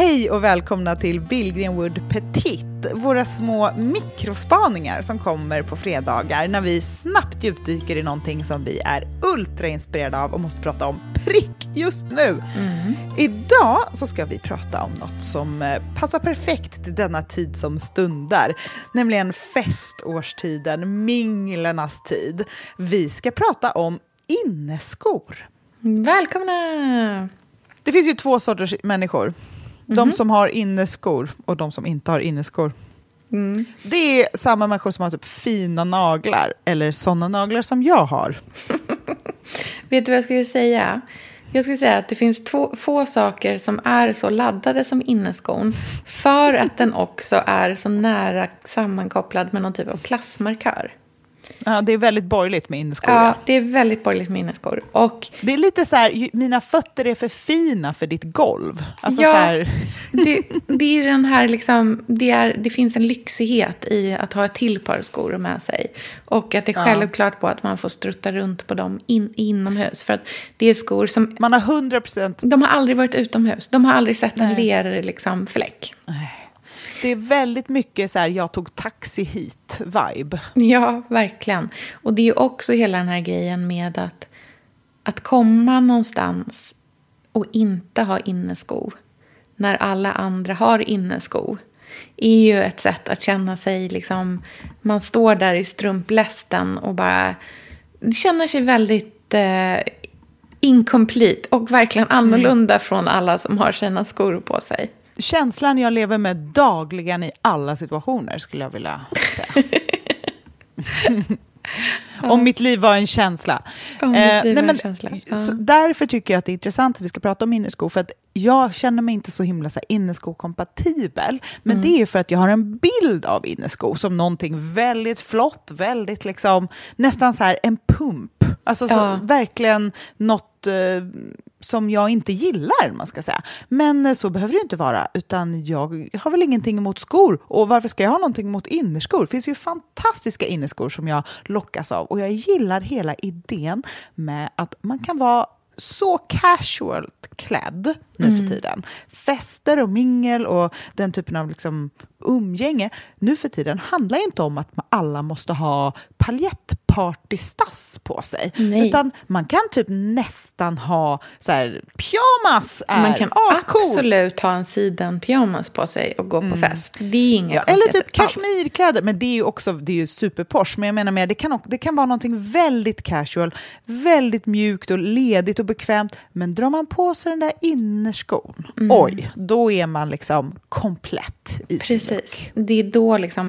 Hej och välkomna till Billgren Wood Petit, våra små mikrospaningar som kommer på fredagar när vi snabbt djupdyker i någonting som vi är ultrainspirerade av och måste prata om prick just nu. Idag så ska vi prata om något som eh, passar perfekt till denna tid som stundar, nämligen festårstiden, minglernas tid. Vi ska prata om inneskor. Välkomna! Det finns ju två sorters människor. De som har inneskor och de som inte har inneskor. Det är samma människor som har typ fina naglar, eller sådana naglar som jag har. Vet du vad jag skulle säga? Jag skulle säga att det finns två, få saker som är så laddade som inneskon för att den också är så nära sammankopplad med någon typ av klassmarkör. Ja, det är väldigt borgerligt med inneskor. Ja, ja. det är väldigt borgerligt med inneskor. Och Det är lite så här, mina fötter är för fina för ditt golv. Alltså Ja. det, det är den här liksom, det, är, det finns en lyxighet i att ha ett till par skor med sig. Och att det är självklart på att man får strutta runt på dem in, inomhus. För att det är skor som man har 100 procent... De har aldrig varit utomhus. De har aldrig sett en ler liksom, fläck. Det är väldigt mycket så här, jag tog taxi hit-vibe. Ja, verkligen. Och det är ju också hela den här grejen med att, att komma någonstans och inte ha innesko när alla andra har innesko är ju ett sätt att känna sig liksom... Man står där i strumplästen och bara känner sig väldigt eh, incomplete och verkligen annorlunda från alla som har sina skor på sig. Känslan jag lever med dagligen i alla situationer, skulle jag vilja säga. Om mitt liv var en känsla. Om ditt Eh, liv var en känsla, ja. därför tycker jag att det är intressant att vi ska prata om inneskor. För att jag känner mig inte så himla så här inneskokompatibel. Men Mm. det är för att jag har en bild av innesko som någonting väldigt flott, väldigt liksom, nästan så här en pump. Alltså så, Ja. verkligen något eh, som jag inte gillar, man ska säga. Men eh, så behöver det ju inte vara, utan jag har väl ingenting emot skor. Och varför ska jag ha någonting emot innerskor? Det finns ju fantastiska innerskor som jag lockas av. Och jag gillar hela idén med att man kan vara så casualt klädd nu Mm. för tiden. Fester och mingel och den typen av liksom umgänge nu för tiden handlar inte om att alla måste ha paljettpartystass på sig. Nej. Utan man kan typ nästan ha så här, pyjamas är Man kan ascool. absolut ha en siden pyjamas på sig och gå på fest. Det är inga Mm. Ja, eller typ kashmirkläder, men det är ju också det är ju superposh. Men jag menar mer, det kan, det kan vara någonting väldigt casual, väldigt mjukt och ledigt och bekvämt. Men drar man på sig den där innerskon, Mm. oj, då är man liksom komplett i. Precis. Det är då liksom...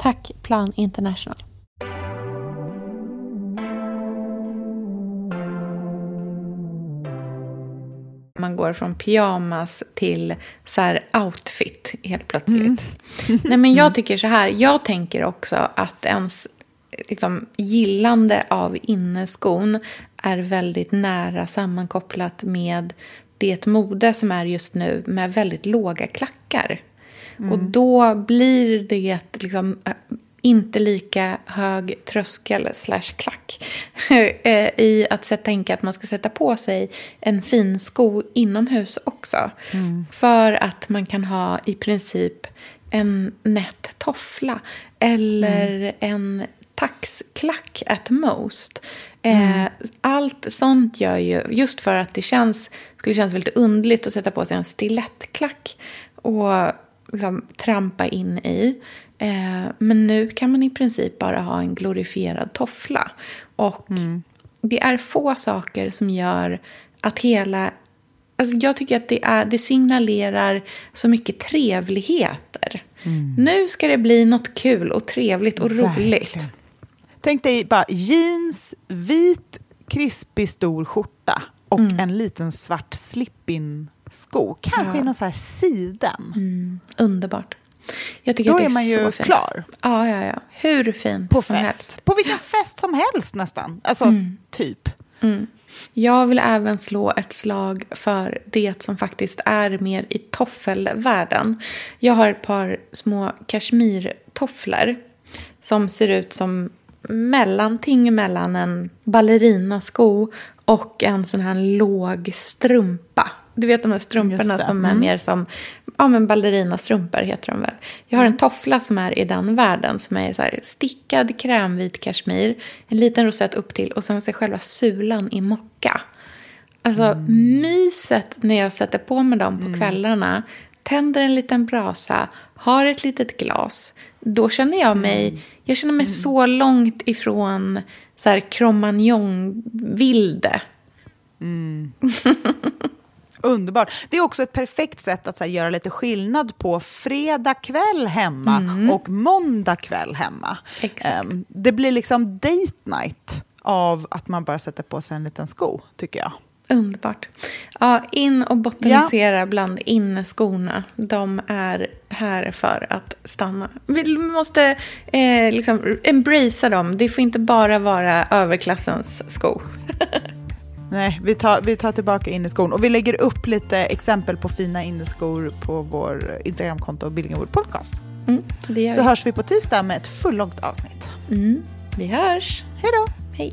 Tack Plan International. Man går från pyjamas till så här outfit helt plötsligt. Mm. Nej, men jag tycker så här. Jag tänker också att ens liksom, gillande av inneskon är väldigt nära sammankopplat med det mode som är just nu med väldigt låga klackar. Mm. Och då blir det liksom inte lika hög tröskel slash klack eh, i att tänka att man ska sätta på sig en fin sko inomhus också. Mm. För att man kan ha i princip en nätt toffla eller mm. en taxklack at most. Eh, mm. allt sånt gör ju, just för att det känns, skulle kännas väldigt underligt att sätta på sig en stilettklack och liksom trampa in i. Eh, men nu kan man i princip bara ha en glorifierad toffla. Och mm. det är få saker som gör att hela... Alltså jag tycker att det, är, det signalerar så mycket trevligheter. Mm. Nu ska det bli något kul och trevligt och Verkligen. roligt. Tänk dig bara jeans, vit, krispig stor skjorta och mm. en liten svart slip-in sko. Kanske ja. i någon så här siden. Mm. Underbart. Jag tycker Då att det är, är man ju fint. klar. Ja, ja, ja. Hur fint På som fest. helst. På vilken fest som helst nästan. Alltså, mm. typ. Mm. Jag vill även slå ett slag för det som faktiskt är mer i toffelvärlden. Jag har ett par små kashmirtofflor som ser ut som mellanting mellan en ballerinasko och en sån här låg strumpa. Du vet de här strumporna som är mm. mer som ja, men ballerinastrumpor heter de väl. Jag har en toffla som är i den världen som är så här stickad krämvit kashmir, en liten rosett upp till och sen så själva sulan i mocka. Alltså mm. myset när jag sätter på mig dem på mm. kvällarna, tänder en liten brasa, har ett litet glas, då känner jag mig, mm. jag känner mig mm. så långt ifrån så här cromagnon-vilde. Underbart. Det är också ett perfekt sätt att här, göra lite skillnad på fredag kväll hemma mm. och måndag kväll hemma. Um, det blir liksom date night av att man bara sätter på sig en liten sko, tycker jag. Underbart. Ja, in och botanisera ja. bland inneskorna. De är här för att stanna. Vi måste eh, liksom embracea dem. Det får inte bara vara överklassens sko. Nej, vi tar, vi tar tillbaka inneskon. Och vi lägger upp lite exempel på fina inneskor på vår Instagramkonto Billingwood Podcast. Mm, Så vi. hörs vi på tisdag med ett fullångt avsnitt. Mm, vi hörs. Hej då. Hej.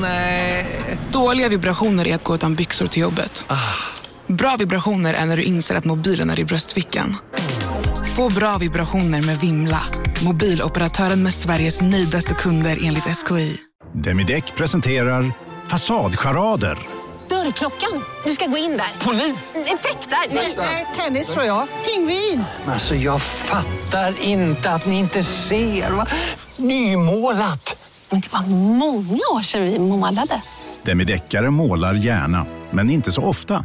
Nej. Dåliga vibrationer är att gå utan byxor till jobbet. Ah. Bra vibrationer är när du inser att mobilen är i bröstfickan. Få bra vibrationer med Vimla. Mobiloperatören med Sveriges nöjdaste kunder enligt SKI. Demideck presenterar Fasadcharader. Dörrklockan. Du ska gå in där. Polis? Effektar? Nej, tennis tror jag. Pingvin. Alltså, jag fattar inte att ni inte ser. Nymålat. Men det var många år sedan vi målade. Demideckare målar gärna, men inte så ofta.